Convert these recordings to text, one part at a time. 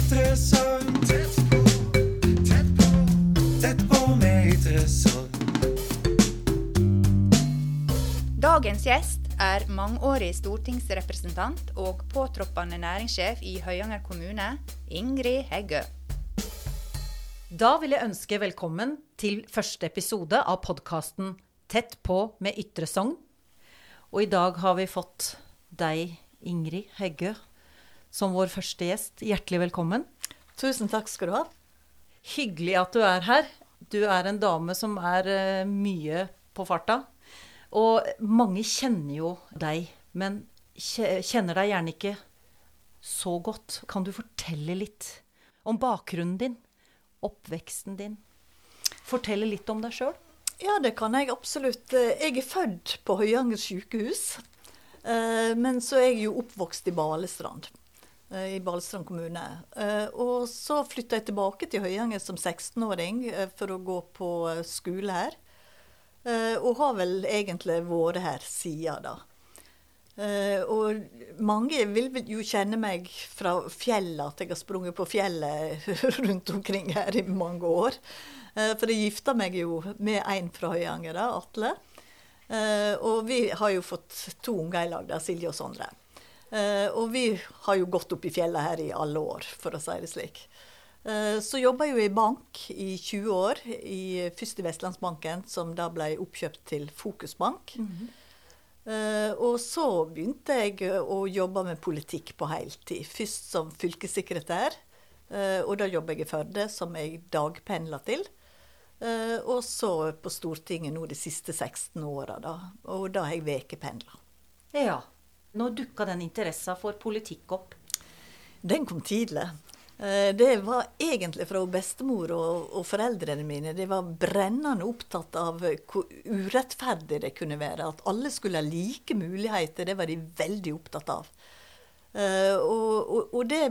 Tett på, tett på, tett på med interessant. Dagens gjest er mangeårig stortingsrepresentant og påtroppende næringssjef i Høyanger kommune, Ingrid Heggø. Da vil jeg ønske velkommen til første episode av podkasten Tett på med Ytre Sogn. Og i dag har vi fått deg, Ingrid Heggø, som vår første gjest. Hjertelig velkommen. Tusen takk skal du ha. Hyggelig at du er her. Du er en dame som er eh, mye på farta. Og mange kjenner jo deg, men kjenner deg gjerne ikke så godt. Kan du fortelle litt om bakgrunnen din? Oppveksten din? Fortelle litt om deg sjøl? Ja, det kan jeg absolutt. Eh, Jeg er født på Høyanger sykehus. eh, Men så er jeg jo oppvokst i Balestrand. Eh, I Balestrand kommune. Eh, Og så flytta jeg tilbake til Høyanger som 16-åring eh, for å gå på skole her. Og har vel egentlig vært her siden da. Og mange vil jo kjenne meg fra fjellet, at jeg har sprunget på fjellet rundt omkring her i mange år. For jeg gifta meg jo med en fra Høyanger, da, Atle. Og vi har jo fått to unger i lag, Silje og Sondre. Eh, og vi har jo gått opp i fjellet her i alle år, for å si det slik. Eh, så jobba jeg jo i bank i 20 år, i, først i Vestlandsbanken, som da ble oppkjøpt til Fokusbank. Eh, og så begynte jeg å jobbe med politikk på heltid. Først som fylkessekretær, eh, og da jobber jeg i Førde, som jeg dagpendler til. Eh, og så på Stortinget nå de siste 16 åra, da. Og da har jeg ukependla. Ja. Når dukka den interessa for politikk opp? Den kom tidlig. Eh, Det var egentlig fra bestemor og, og foreldrene mine. De var brennende opptatt av hvor urettferdig det kunne være. At alle skulle ha like muligheter. Det var de veldig opptatt av. Eh, Og, og, og det,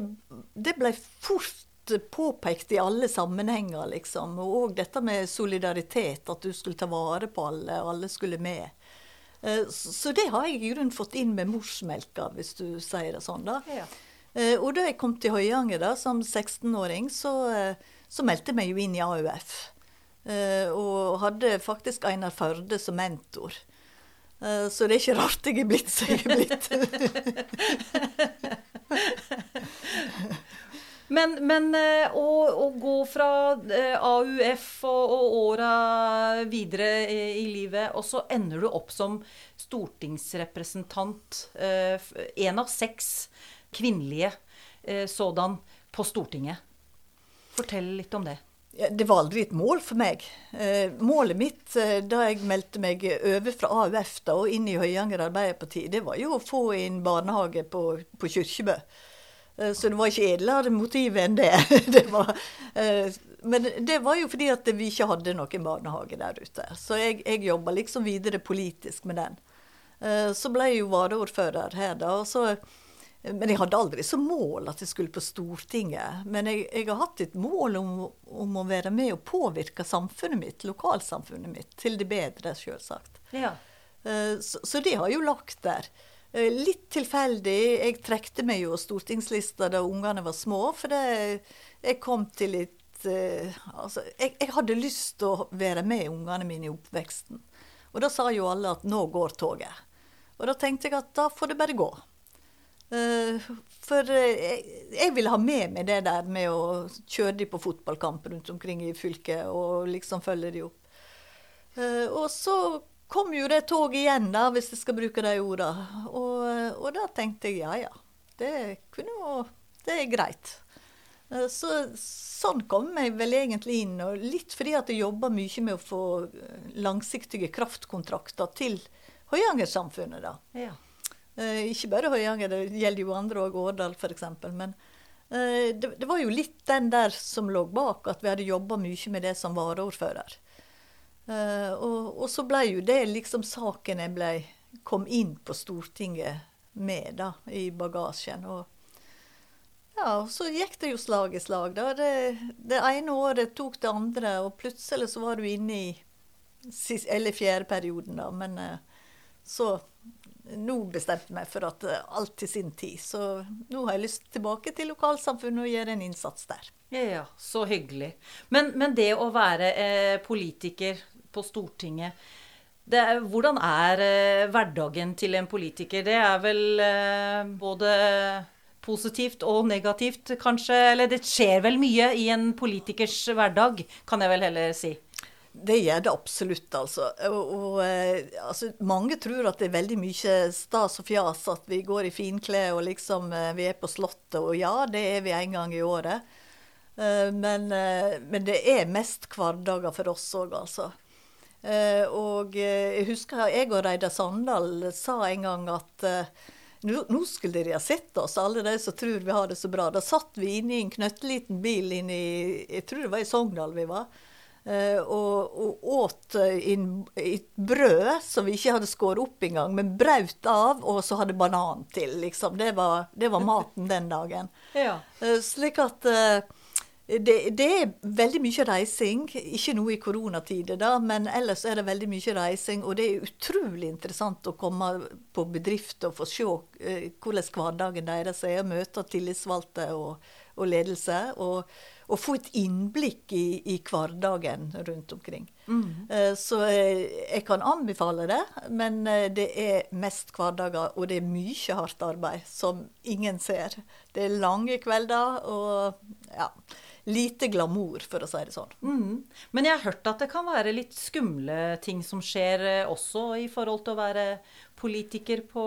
det ble fort påpekt i alle sammenhenger, liksom. Og òg dette med solidaritet. At du skulle ta vare på alle, og alle skulle med. Eh, Så det har jeg i grunnen fått inn med morsmelka, hvis du sier det sånn. da. Ja. Eh, og da jeg kom til Høyanger da, som 16-åring, så, eh, så meldte jeg meg jo inn i AUF. Og hadde faktisk Einar Førde som mentor. Så det er ikke rart jeg er blitt som jeg er blitt. Men, men eh, å, å gå fra eh, AUF og, og åra videre i, i livet, og så ender du opp som stortingsrepresentant. én av seks kvinnelige eh, sådan på Stortinget. Fortell litt om det. Det var aldri et mål for meg. Eh, målet mitt eh, da jeg meldte meg over fra AUF da, og inn i Høyanger Arbeiderparti, det var jo å få inn barnehage på, på Kyrkjebø. Eh, Så det var ikke edlere motiv enn det. det var, eh, men det var jo fordi at vi ikke hadde noen barnehage der ute. Så jeg, jeg jobba liksom videre politisk med den. Eh, Så ble jeg jo varaordfører her, da. så men jeg hadde aldri som mål at jeg skulle på Stortinget. Men jeg, jeg har hatt et mål om, om å være med og påvirke samfunnet mitt, lokalsamfunnet mitt, til det bedre, selvsagt. Ja. Så, så det har jeg jo lagt der. Eh, Litt tilfeldig. Jeg trekte meg jo stortingslista da ungene var små, for det, jeg kom til litt eh, Altså, jeg, jeg hadde lyst til å være med ungene mine i oppveksten. Og da sa jo alle at nå går toget. Og da tenkte jeg at da får det bare gå. Eh, For jeg, ville ha med meg det der med å kjøre de på fotballkamp rundt omkring i fylket og liksom følge de opp. Og så kom jo det toget igjen, da, hvis jeg skal bruke de orda. Og, og da tenkte jeg ja ja, det kunne Det er greit. Eh, Så, sånn kom jeg vel egentlig inn, og litt fordi at jeg jobba mye med å få eh, langsiktige kraftkontrakter til Høyanger-samfunnet, da. ja. Eh, ikke bare Høyanger, det gjelder jo andre òg, Årdal f.eks. Men eh, det, det var jo litt den der som lå bak, at vi hadde jobba mye med det som varaordfører. Eh, og, og så ble jo det liksom saken jeg ble, kom inn på Stortinget med, da, i bagasjen. Og ja, og så gikk det jo slag i slag, da. Det, det ene året tok det andre, og plutselig så var du inne i sist, eller fjerde perioden, da. Men eh, så nå bestemte jeg meg for at eh, alt til sin tid. Så nå har jeg lyst tilbake til lokalsamfunnet og gjøre en innsats der. Ja, så hyggelig. Men, men det å være eh, politiker på Stortinget det Hvordan er eh, hverdagen til en politiker? Det er vel eh, både positivt og negativt, kanskje? Eller det skjer vel mye i en politikers hverdag, kan jeg vel heller si. Det gjør det absolutt, altså. Og, og eh, altså, mange tror at det er veldig mye stas og fjas at vi går i finklær og liksom eh, vi er på Slottet. Og ja, det er vi en gang i året. Eh, men, men det er mest hverdager for oss òg, altså. Eh, og eh, jeg husker jeg og Reidar Sandal sa en gang at eh, nå, skulle de ha sett oss, alle de som tror vi har det så bra. Da satt vi inne i en knøtteliten bil inne i Jeg tror det var i Sogndal vi var. og, og åt inn, et brød som vi ikke hadde skåret opp engang, men braut av, og så hadde banan til. liksom. Det var, det var maten den dagen. Ja. Slik at det, det er veldig mye reising. Ikke nå i koronatider, da, men ellers er det veldig mye reising. Og det er utrolig interessant å komme på bedrift og få se eh, hvordan hverdagen deres er. Møte tillitsvalgte og, og ledelse. Og, og få et innblikk i, i hverdagen rundt omkring. Mm. Så eh, jeg kan anbefale det, men eh, det er mest hverdager, og det er mye hardt arbeid som ingen ser. Det er lange kvelder og ja, lite glamour, for å si det sånn. Mm. Men jeg har hørt at det kan være litt skumle ting som skjer eh, også i forhold til å være politiker på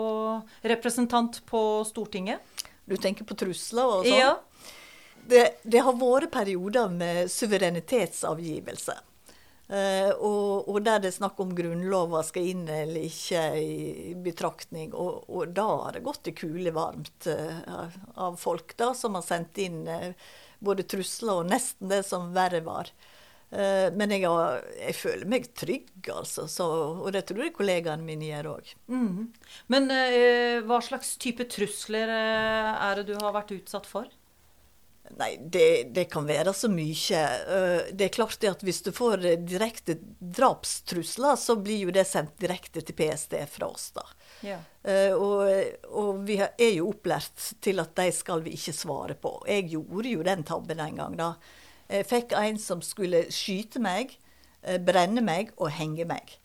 Representant på Stortinget. Du tenker på trusler og sånn? Ja. Det, det har vært perioder med suverenitetsavgivelse. Eh, og, og der det er snakk om grunnloven skal inn eller ikke i betraktning. Og, og da har det gått i kule varmt eh, av folk da, som har sendt inn eh, både trusler og nesten det som verre var. Men jeg, har, jeg føler meg trygg, altså. Så, og det tror jeg kollegaene mine gjør òg. Mm. Men hva slags type trusler er det du har vært utsatt for? Nei, det, det kan være så mye. Eh, Det er klart at hvis du får eh, direkte drapstrusler, så blir jo det sendt direkte til PST fra oss, da. Ja. Eh, Og, og vi er jo opplært til at de skal vi ikke svare på. Jeg gjorde jo den tabben en gang, da. Jeg fikk en som skulle skyte meg, brenne meg og henge meg.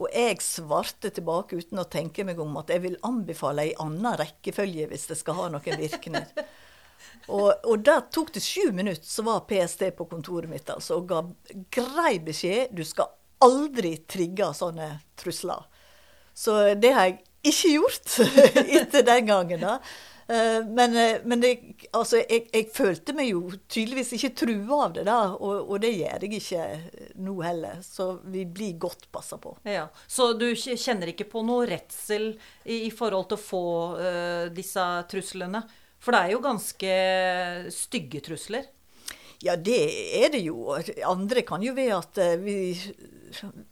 Og jeg svarte tilbake uten å tenke meg om at jeg vil anbefale ei anna rekkefølge hvis det skal ha noen virkning. Og, og der tok det sju minutter, så var PST på kontoret mitt altså, og ga grei beskjed. Du skal aldri trigge sånne trusler. Så det har jeg ikke gjort etter den gangen. da. Eh, Men, eh, men det, altså, jeg, jeg følte meg jo tydeligvis ikke trua av det, da, og, og det gjør jeg ikke nå heller. Så vi blir godt passa på. Ja. Så du kjenner ikke på noe redsel i, i forhold til å få uh, disse truslene? For det er jo ganske stygge trusler. Ja, det er det jo. Andre kan jo være at eh, vi,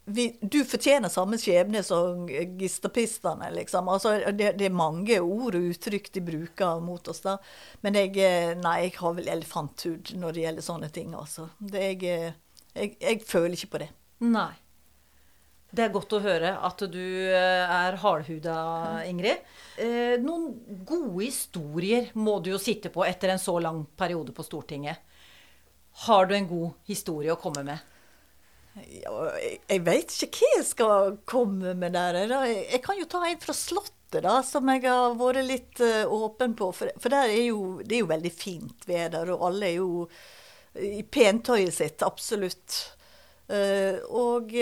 vi Du fortjener samme skjebne som gistapistene, liksom. Altså, det, det er mange ord og uttrykk de bruker mot oss, da. Men jeg, eh, nei, jeg har vel elefanthud når det gjelder sånne ting, altså. Det, jeg, eh, jeg, jeg føler ikke på det. Nei. Det er godt å høre at du eh, er hardhuda, Ingrid. Eh, Noen gode historier må du jo sitte på etter en så lang periode på Stortinget. Har du en god historie å komme med? Ja, jeg, veit ikke hva jeg skal komme med der. Jeg, kan jo ta en fra Slottet, da, som jeg har vært litt eh, åpen på. For, er jo, det er jo veldig fint vær og alle er jo i pentøyet sitt, absolutt. Og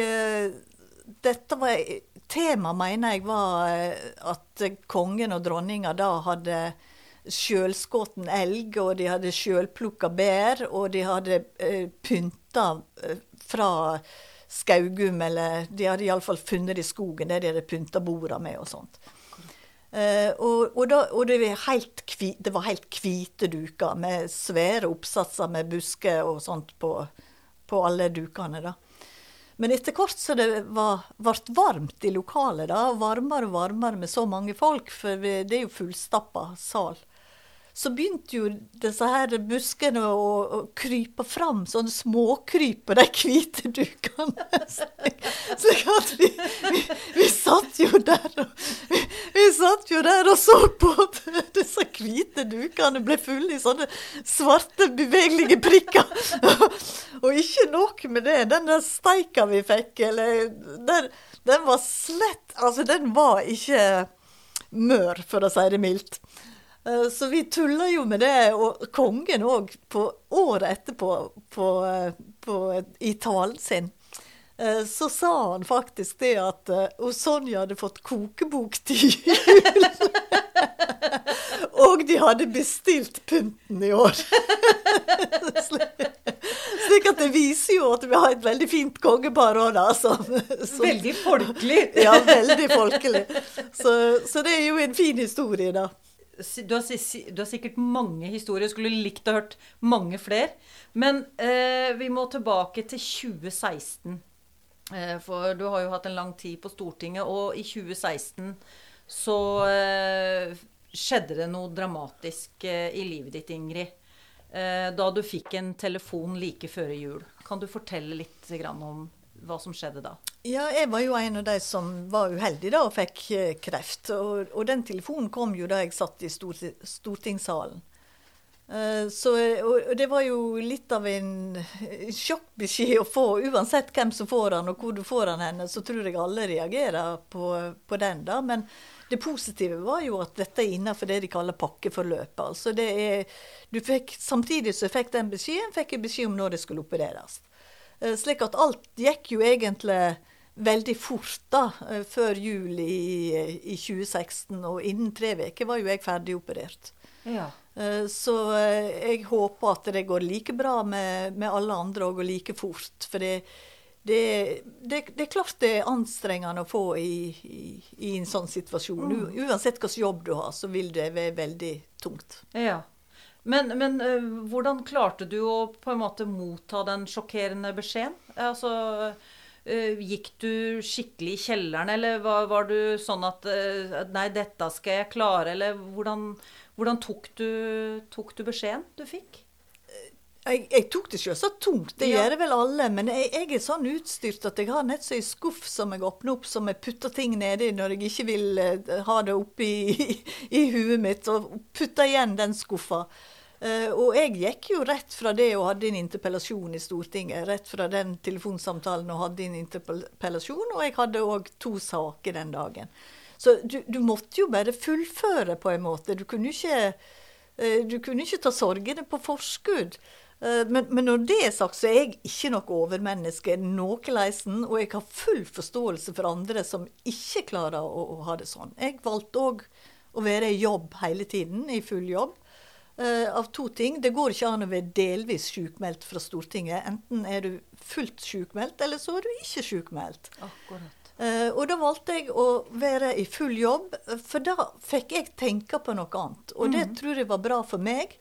dette var Tema mener jeg var eh, at kongen og dronninga da hadde sjølskåten elg, og de hadde sjølplukka bær, og de hadde eh, pynta eh, fra Skaugum, eller de hadde iallfall funnet det i skogen, det de hadde pynta borda med og sånt. Eh, og, og, da, og det, var helt kvi, det var helt hvite duker med svære oppsatser med busker og sånt på, på alle dukene. da. Men etter hvert så det var, ble varmt i lokalet, da, varmere og varmere med så mange folk, for det er jo fullstappa sal, så begynte jo disse her buskene å, å krype fram, sånne småkryp på de hvite dukene. Slik at vi, vi, vi satt jo der og vi, vi satt jo der og så på at disse hvite dukene ble fulle i sånne svarte, bevegelige prikker. Og ikke nok med det, den der steika vi fikk, eller den, den var slett Altså, den var ikke mør, for å si det mildt. Eh, Så vi tuller jo med det, og kongen òg, på året etterpå på, eh, på, i talen sin. eh, Så sa han faktisk det at Sonja hadde fått kokebok til jul. og de hadde bestilt pynten i år. Slik at det viser jo at vi har et veldig fint kongepar òg, da. Som, som, Veldig folkelig. ja, veldig folkelig. Så, så det er jo en fin historie, da. Du har, du har sikkert mange historier. Skulle likt å hørt mange flere. Men eh, vi må tilbake til 2016. Eh, for du har jo hatt en lang tid på Stortinget, og i 2016 så eh, skjedde det noe dramatisk eh, i livet ditt, Ingrid. Eh, da du fikk en telefon like før jul. Kan du fortelle litt om hva som skjedde da? Ja, jeg var jo en av de som var uheldig da og fikk eh, kreft. Og, og den telefonen kom jo da jeg satt i stor, stortingssalen. Eh, Så, og, det var jo litt av en sjokkbeskjed å få. Uansett hvem som får den og hvor du får den henne, så tror jeg alle reagerer på, på den. da, Men det positive var jo at dette er innenfor det de kaller pakkeforløpet. Altså det er, du fikk, samtidig som jeg fikk den beskjeden, fikk jeg beskjed om når det skulle opereres. Eh, Slik at alt gikk jo egentlig veldig fort da, eh, før jul i, i 2016. Og innen tre uker var jo jeg ferdigoperert. Ja. Eh, Så jeg håper at det går like bra med, med alle andre og går like fort. For det, det, det, det er klart det er anstrengende å få i, i, i en sånn situasjon. Mm. uansett hvilken jobb du har, så vil det være veldig tungt. Ja. Men, men eh, hvordan klarte du å på en måte motta den sjokkerende beskjeden? Altså, eh, gikk du skikkelig i kjelleren, eller var, var du sånn at eh, Nei, dette skal jeg klare, eller hvordan, hvordan tok, du, tok du beskjeden du fikk? Jeg, jeg tok det selvsagt tungt, det Ja. gjør vel alle. Men jeg, jeg er sånn utstyrt at jeg har nett så ei skuff som jeg åpner opp, som jeg putter ting nedi når jeg ikke vil ha det oppi i, i huet mitt, og putter igjen den skuffa. Eh, og jeg gikk jo rett fra det og hadde en interpellasjon i Stortinget, rett fra den telefonsamtalen og hadde en interpellasjon, og jeg hadde òg to saker den dagen. Så du, du måtte jo bare fullføre på en måte. Du kunne ikke, eh, du kunne ikke ta sorgene på forskudd. Eh, Men, men når det er sagt, så er jeg ikke noe overmenneske noenleisen. Og jeg har full forståelse for andre som ikke klarer å, å ha det sånn. Jeg valgte òg å være i jobb hele tiden, i full jobb. Eh, av to ting. Det går ikke an å være delvis sykmeldt fra Stortinget. Enten er du fullt sykmeldt, eller så er du ikke sykmeldt. Akkurat. Eh, og da valgte jeg å være i full jobb, for da fikk jeg tenke på noe annet. Og det tror jeg var bra for meg.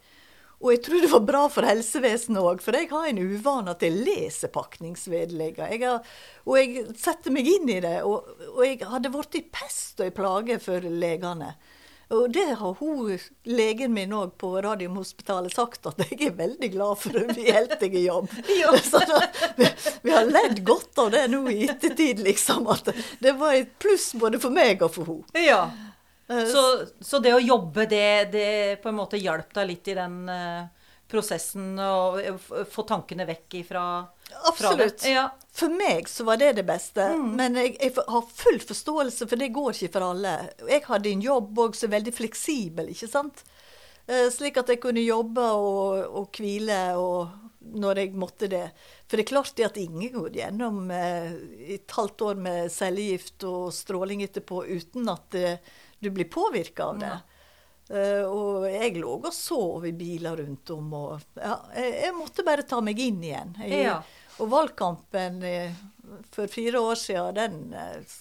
Og jeg tror det var bra for helsevesenet òg, for jeg har en uvane at jeg leser pakningsvedleggene. Og jeg setter meg inn i det. Og, og jeg hadde blitt i pest og i plage for legene. Og det har hun, legen min òg på Radiumhospitalet sagt, at jeg er veldig glad for at vi jeg i jobb. Så da, vi, vi har ledd godt av det nå i ettertid, liksom. At det var et pluss både for meg og for henne. Ja. Eh, Så, så det å jobbe, det, det på en måte hjalp deg litt i den uh, prosessen å f- få tankene vekk ifra? Absolutt. Ja. For meg så var det det beste. Men jeg, jeg har full forståelse, for det går ikke for alle. Jeg hadde en jobb òg som er veldig fleksibel, ikke sant. Eh, Slik at jeg kunne jobbe og, og hvile og når jeg måtte det. For det er klart det at ingen går gjennom eh, et halvt år med cellegift og stråling etterpå uten at eh, du blir påvirka av det. Eh, og jeg lå og sov i biler rundt om. Og, ja, jeg, måtte bare ta meg inn igjen. Jeg, Ja. Og valgkampen eh, for fire år siden, den eh,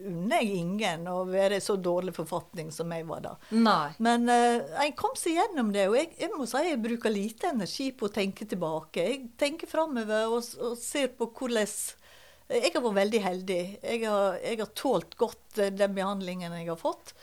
unner jeg ingen å være i så dårlig forfatning som jeg var da. Nei. Men uh, jeg kom seg gjennom det, og jeg, jeg må si jeg bruker lite energi på å tenke tilbake. Jeg tenker framover og, og ser på hvordan Jeg har vært veldig heldig. Jeg har, jeg har tålt godt eh, den behandlingen jeg har fått.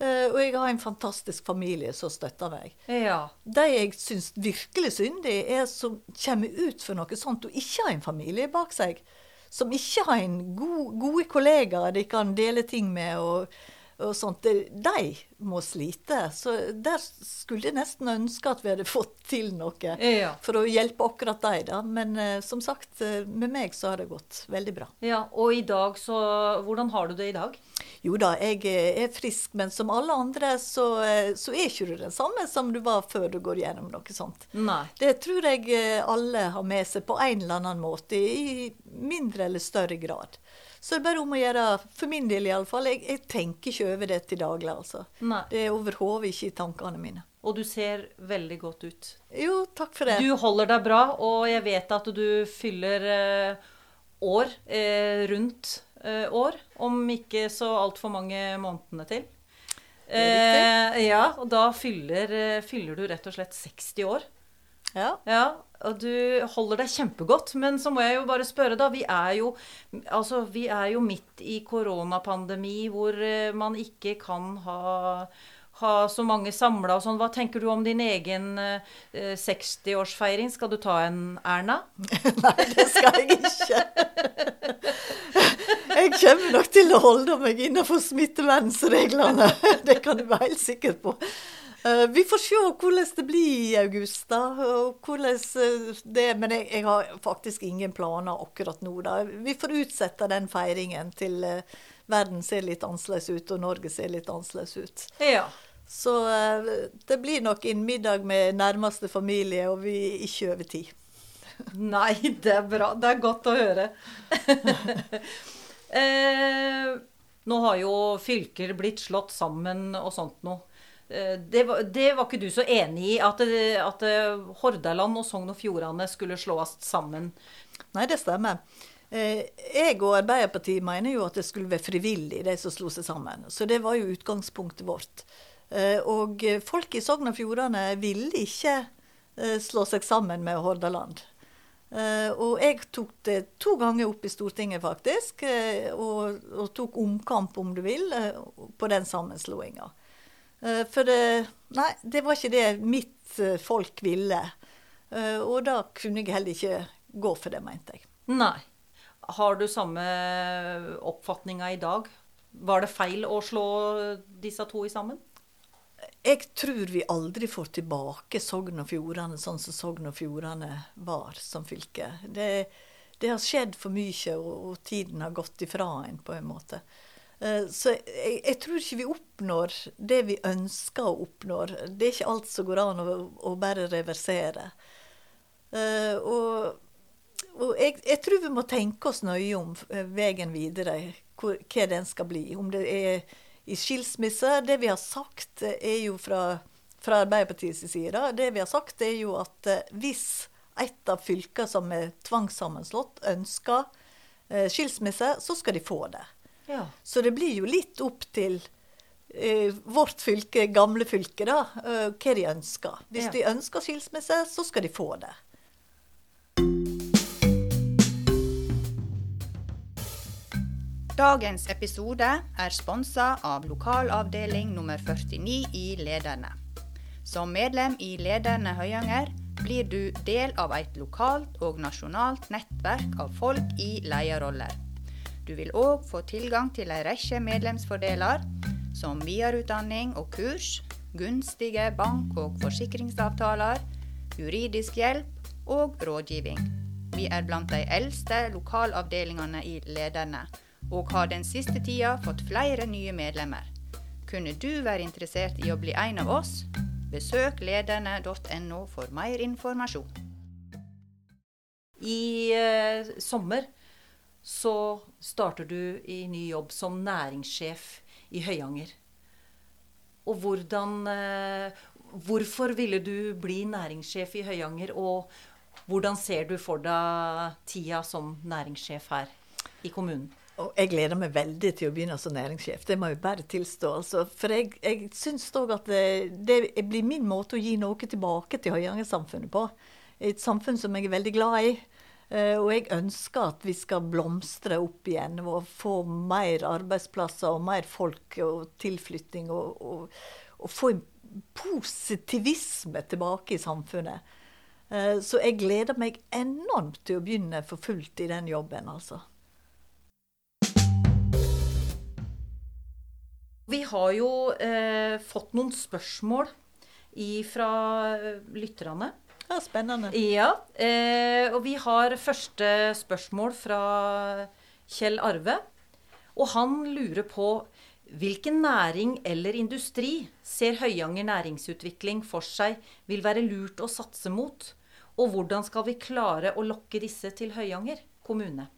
Eh, og jeg har en fantastisk familie som støtter meg. Ja. De jeg syns virkelig synd i, er som kommer ut for noe sånt og ikke har en familie bak seg. Som ikke har en god, gode kollegaer de kan dele ting med. og og sånt, De må slite. Så der skulle jeg nesten ønske at vi hadde fått til noe Ja. for å hjelpe akkurat de, da. Men eh, som sagt, eh, med meg så har det gått veldig bra. ja. Og i dag så Hvordan har du det i dag? Jo da, jeg eh, er frisk, men som alle andre så, så er ikke du den samme som du var før du går gjennom noe sånt. Nei. Det tror jeg alle har med seg på en eller annen måte, i mindre eller større grad. Så det er bare om å gjøre, for min del iallfall. Jeg, jeg tenker ikke over det til daglig, altså. Nei. Det er overhodet ikke i tankene mine. Og du ser veldig godt ut. Jo, takk for det. Du holder deg bra, og jeg vet at du fyller eh, år eh, rundt eh, år. Om ikke så altfor mange månedene til. Eh, ja, og da fyller, eh, fyller du rett og slett 60 år. Ja. Ja, og du holder deg kjempegodt. Men så må jeg jo bare spørre, da. Vi er jo, altså, vi er jo midt i koronapandemi hvor eh, man ikke kan ha, ha så mange samla og sånn. Hva tenker du om din egen eh, 60-årsfeiring? Skal du ta en Erna? Nei, det skal jeg ikke. Jeg kommer nok til å holde meg innenfor smittevernreglene. Det kan du være helt sikker på. Eh, Vi får se hvordan det blir i august, da. Og hvordan eh, det Men jeg, jeg har faktisk ingen planer akkurat nå, da. Vi får utsette den feiringen til eh, verden ser litt annerledes ut, og Norge ser litt annerledes ut. Ja. Så det blir nok en middag med nærmeste familie, og vi er ikke over tid. Nei, det er bra. Det er godt å høre. eh, nå har jo fylker blitt slått sammen og sånt noe. Eh, Det var, det var ikke du så enig i, at, at eh, Hordaland og Sogn og Fjordane skulle slås sammen. Nei, det stemmer. Eh, Jeg og Arbeiderpartiet mener jo at det skulle være frivillig, de som slo seg sammen. Så det var jo utgangspunktet vårt. Eh, Og eh, folk i Sogn og Fjordane ville ikke eh, slå seg sammen med Hordaland. Eh, Og jeg tok det to ganger opp i Stortinget, faktisk. eh, Og, og tok omkamp, om du vil, eh, på den sammenslåinga. Eh, For det, nei, det var ikke det mitt eh, folk ville. Eh, Og da kunne jeg heller ikke gå for det, mente jeg. Nei. Har du samme oppfatninga i dag? Var det feil å slå disse to i sammen? Jeg tror vi aldri får tilbake Sogn og Fjordane sånn som Sogn og Fjordane var som fylke. Det, det har skjedd for mye, og, og tiden har gått ifra en på en måte. Eh, Så jeg, jeg tror ikke vi oppnår det vi ønsker å oppnå. Det er ikke alt som går an å, å bare reversere. Eh, Og, og jeg, jeg tror vi må tenke oss nøye om eh, veien videre, hvor, hva den skal bli. Om det er i skilsmisse. Det vi har sagt, er jo fra, fra Arbeiderpartiets side, da, det vi har sagt er jo at hvis et av fylkene som er tvangssammenslått, ønsker skilsmisse, så skal de få det. Ja. Så det blir jo litt opp til eh, vårt fylke, gamle fylke, da, eh, hva de ønsker. Hvis Ja. de ønsker skilsmisse, så skal de få det. Dagens episode er sponsa av lokalavdeling nummer 49 i Lederne. Som medlem i Lederne Høyanger blir du del av et lokalt og nasjonalt nettverk av folk i lederroller. Du vil òg få tilgang til ei rekke medlemsfordeler, som videreutdanning og kurs, gunstige bank- og forsikringsavtaler, juridisk hjelp og rådgivning. Vi er blant de eldste lokalavdelingene i Lederne, og har den siste tida fått flere nye medlemmer. Kunne du være interessert i å bli en av oss? Besøk lederne.no for mer informasjon. I eh, sommer så starter du i ny jobb som næringssjef i Høyanger. Og hvordan eh, Hvorfor ville du bli næringssjef i Høyanger, og hvordan ser du for deg tida som næringssjef her i kommunen? Og jeg gleder meg veldig til å begynne som næringssjef. Det må jeg bare tilstå. Altså. For jeg, jeg syns òg at det, det blir min måte å gi noe tilbake til Høyanger-samfunnet på. Et samfunn som jeg er veldig glad i. Eh, Og jeg ønsker at vi skal blomstre opp igjen og få mer arbeidsplasser og mer folk og tilflytting. Og, og, og få en positivisme tilbake i samfunnet. Eh, Så jeg gleder meg enormt til å begynne for fullt i den jobben, altså. Vi har jo eh, fått noen spørsmål fra lytterne. Ja, spennende. Ja, eh, og vi har første spørsmål fra Kjell Arve. Og han lurer på hvilken næring eller industri ser Høyanger næringsutvikling for seg vil være lurt å satse mot? Og hvordan skal vi klare å lokke disse til Høyanger kommune?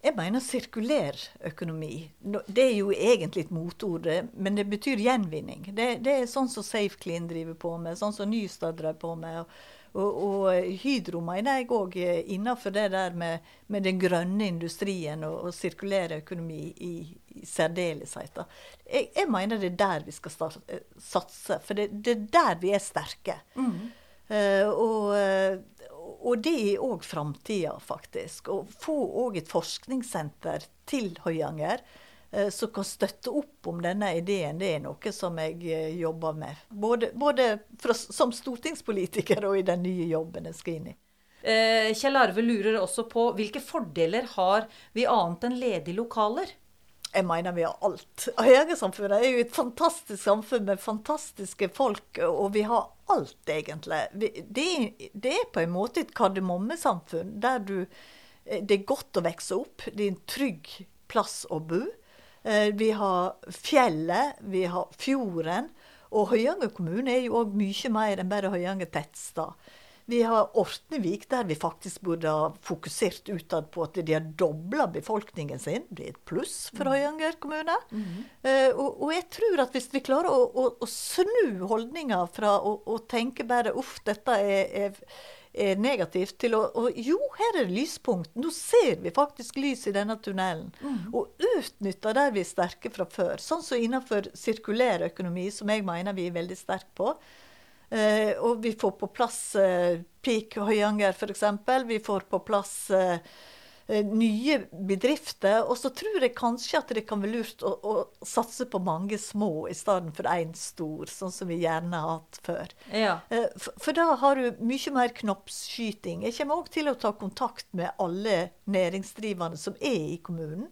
Jeg mener sirkulær økonomi. Det er jo egentlig et motord, men det betyr gjenvinning. Det, det er sånn som Safe Clean driver på med, sånn som Nystad drev på med. Og, og, og Hydro mener jeg òg innenfor det der med, med den grønne industrien og, og sirkulær økonomi i, i særdeleshet. Jeg, jeg mener det er der vi skal start, eh, satse, for det, det er der vi er sterke. Eh, og, eh, og det er òg framtida, faktisk. Å få òg et forskningssenter til Høyanger eh, som kan støtte opp om denne ideen, det er noe som jeg eh, jobber med. Både, både fra, som stortingspolitiker og i den nye jobben jeg skal inn i. Eh, Kjell Arve lurer også på hvilke fordeler har vi annet enn ledige lokaler? Jeg mener vi har alt. Høyre-samfunnet er jo et fantastisk samfunn med fantastiske folk, og vi har alt, egentlig. Det, er, det er på en måte et kardemommesamfunn der du eh, Det er godt å vokse opp. Det er en trygg plass å bo. Eh, Vi har fjellet, vi har fjorden. Og Høyanger kommune er jo òg mye mer enn bare Høyanger tettstad. Vi har Ortnevik, der vi faktisk burde ha fokusert utad på at de har dobla befolkningen sin. Det er et pluss for Høyanger kommune. Eh, og, og jeg tror at hvis vi klarer å, å, å snu holdninga fra å, å tenke bare uff, dette er, er, er negativt, til å, og jo, her er det lyspunkt. Nå ser vi faktisk lys i denne tunnelen. Og utnytter der vi er sterke fra før. Sånn som innenfor sirkulær økonomi, som jeg mener vi er veldig sterke på. Eh, og vi får på plass eh, Peak Høyanger f.eks. Vi får på plass eh, eh, nye bedrifter. Og så tror jeg kanskje at det kan være lurt å, å satse på mange små i stedet for én stor, sånn som vi gjerne har hatt før. Ja. Eh, For, for da har du mye mer knoppskyting. Jeg kommer òg til å ta kontakt med alle næringsdrivende som er i kommunen,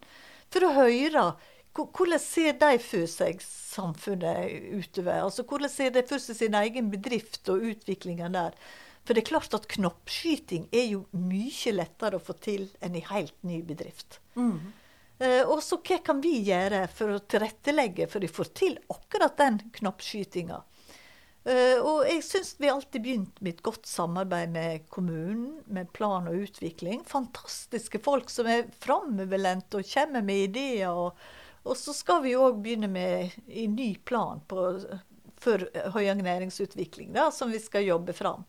for å høre hvordan ser de for seg samfunnet utover? Altså Hvordan ser de for seg sin egen bedrift og utviklinga der? For det er klart at knoppskyting er jo mye lettere å få til enn i helt ny bedrift. Eh, og så hva kan vi gjøre for å tilrettelegge for å få til akkurat den knoppskytinga? Eh, og jeg syns vi alltid begynt med et godt samarbeid med kommunen, med plan og utvikling. Fantastiske folk som er framoverlente og kommer med ideer. Og, og så skal vi òg begynne med en ny plan på, for Høyanger næringsutvikling, da, som vi skal jobbe fram.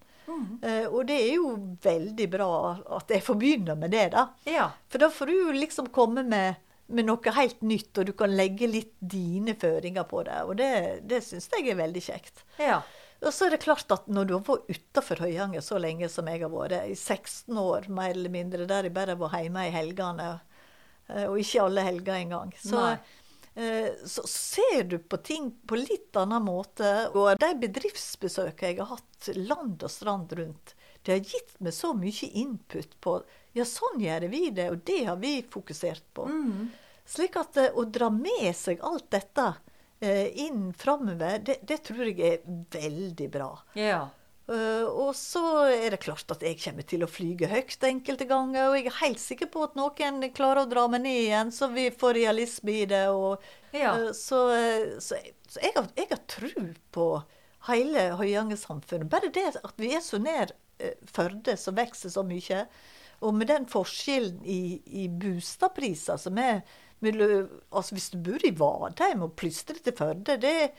Eh, og det er jo veldig bra at jeg får begynne med det, da. Ja. For da får du jo liksom komme med, med noe helt nytt, og du kan legge litt dine føringer på det. Og det, det syns jeg er veldig kjekt. ja. Og så er det klart at når du har vært utafor Høyanger så lenge som jeg har vært, i 16 år mer eller mindre, der jeg bare var hjemme i helgene, eh, og ikke alle helger engang, så, Nei. Eh, så ser du på ting på litt annen måte. Og de bedriftsbesøkene jeg har hatt land og strand rundt, det har gitt meg så mye input på ja, sånn gjør vi det, og det har vi fokusert på. Slik at eh, å dra med seg alt dette eh, inn framover, det, det tror jeg er veldig bra. Ja. Eh, og så er det klart at jeg kommer til å flyge høyt enkelte ganger, og jeg er helt sikker på at noen klarer å dra meg ned igjen, så vi får realisme i det. Og, Ja. eh, så, eh, så, så jeg, har, jeg har tro på hele Høyanger-samfunnet. Bare det at vi er så nær Førde, som vokser så mye. Og med den forskjellen i, i bostadpriser som er mellom- altså Hvis du bor i Vadheim og plystrer til Førde, det,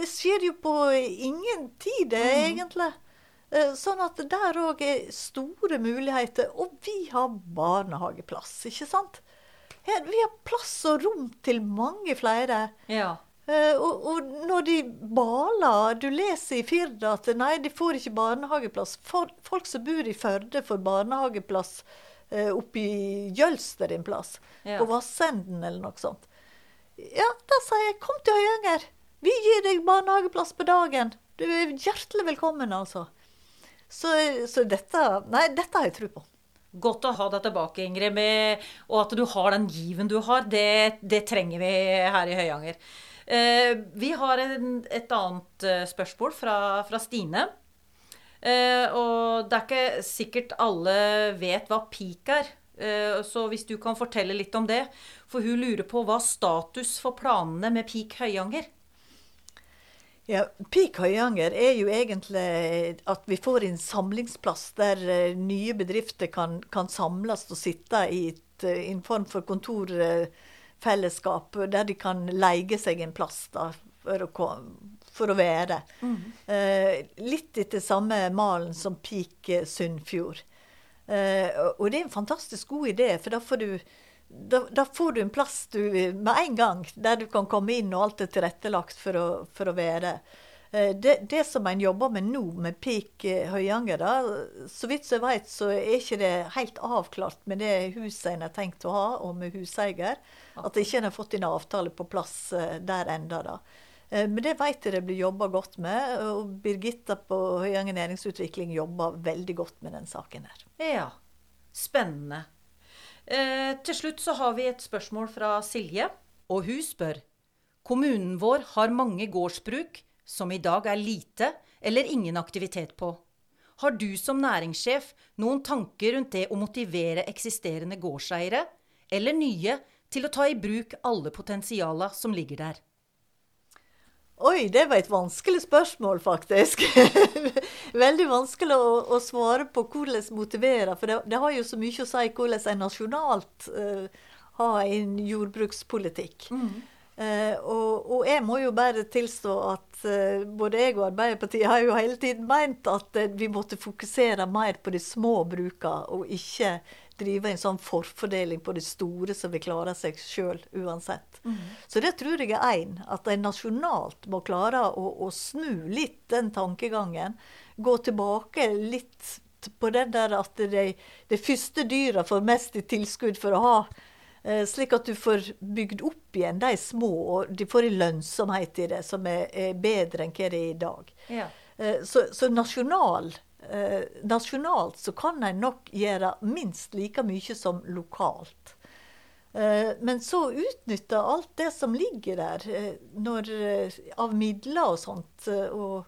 det skjer jo på ingen tid, det, egentlig. Eh, Sånn at der òg er store muligheter. Og vi har barnehageplass, ikke sant? Her, vi har plass og rom til mange flere. Ja. Eh, og, og når de baler Du leser i Firda at nei, de får ikke barnehageplass. For, folk som bor i Førde, får barnehageplass eh, oppe i Jølster en plass. Ja. På Vassenden eller noe sånt. Ja, da sier jeg kom til Høyanger. Vi gir deg barnehageplass på dagen. Du er hjertelig velkommen, altså. Så, så dette Nei, dette har jeg tro på. Godt å ha deg tilbake, Ingrid. Med, og at du har den given du har, det, det trenger vi her i Høyanger. Eh, vi har en, et annet eh, spørsmål fra, fra Stine. Eh, og det er ikke sikkert alle vet hva peak er. Eh, så hvis du kan fortelle litt om det. For hun lurer på hva status for planene med Peak Høyanger. Ja, Peak Høyanger er jo egentlig at vi får en samlingsplass der eh, nye bedrifter kan, kan samles og sitte i et, eh, en form for kontorfellesskap, der de kan leie seg en plass da, for, å, for å være. Eh, litt etter samme malen som Peak eh, Sunnfjord. Eh, og det er en fantastisk god idé, for da får du da, da får du en plass du, med en gang, der du kan komme inn og alt er tilrettelagt for å, for å være. Eh, Det, det som en jobber med nå, med Peak eh, Høyanger, da, så vidt jeg vet, så er ikke det helt avklart med det huset en har tenkt å ha, og med huseier. At ikke en har fått en avtale på plass eh, der enda da. Men det vet jeg det blir jobba godt med, og Birgitta på Høyanger næringsutvikling jobber veldig godt med den saken her. Ja, spennende. Eh, til slutt så har vi et spørsmål fra Silje. Og hun spør Kommunen vår har mange gårdsbruk som i dag er lite eller ingen aktivitet på. Har du som næringssjef noen tanker rundt det å motivere eksisterende gårdseiere, eller nye, til å ta i bruk alle potensiala som ligger der? Oi, det var et vanskelig spørsmål, faktisk. Veldig vanskelig å, å svare på hvordan motivere, for det, det har jo så mye å si hvordan en nasjonalt uh, har en jordbrukspolitikk. Eh, og, og jeg må jo bare tilstå at uh, både jeg og Arbeiderpartiet har jo hele tiden meint at vi måtte fokusere mer på de små brukene, og ikke drive en sånn forfordeling på de store som vil klare seg sjøl uansett. Så det tror jeg er én. At en nasjonalt må klare å, å snu litt den tankegangen. Gå tilbake litt på den der at de, de første dyra får mest i tilskudd for å ha. Eh, slik at du får bygd opp igjen de små, og de får en lønnsomhet i det som er, er bedre enn hva det er i dag. Ja. Eh, Så, så nasjonal, eh, nasjonalt så kan en nok gjøre minst like mye som lokalt. Eh, Men så utnytte alt det som ligger der eh, når, av midler og sånt, og,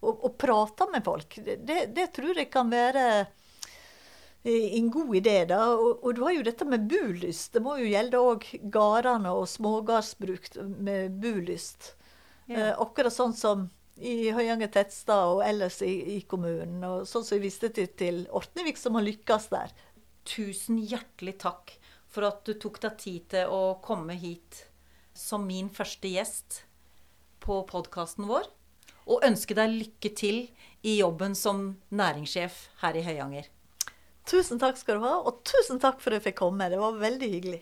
og, og prate med folk. Det, det tror jeg kan være en god idé. da, og, og du har jo dette med bulyst. Det må jo gjelde òg gårdene og smågardsbruk med bulyst. Ja. Akkurat sånn som i Høyanger tettstad og ellers i, i kommunen. Og sånn som jeg viste til, til Ortnevik, som har lykkes der. Tusen hjertelig takk for at du tok deg tid til å komme hit som min første gjest på podkasten vår. Og ønske deg lykke til i jobben som næringssjef her i Høyanger. Tusen takk skal du ha, og tusen takk for at jeg fikk komme. Det var veldig hyggelig.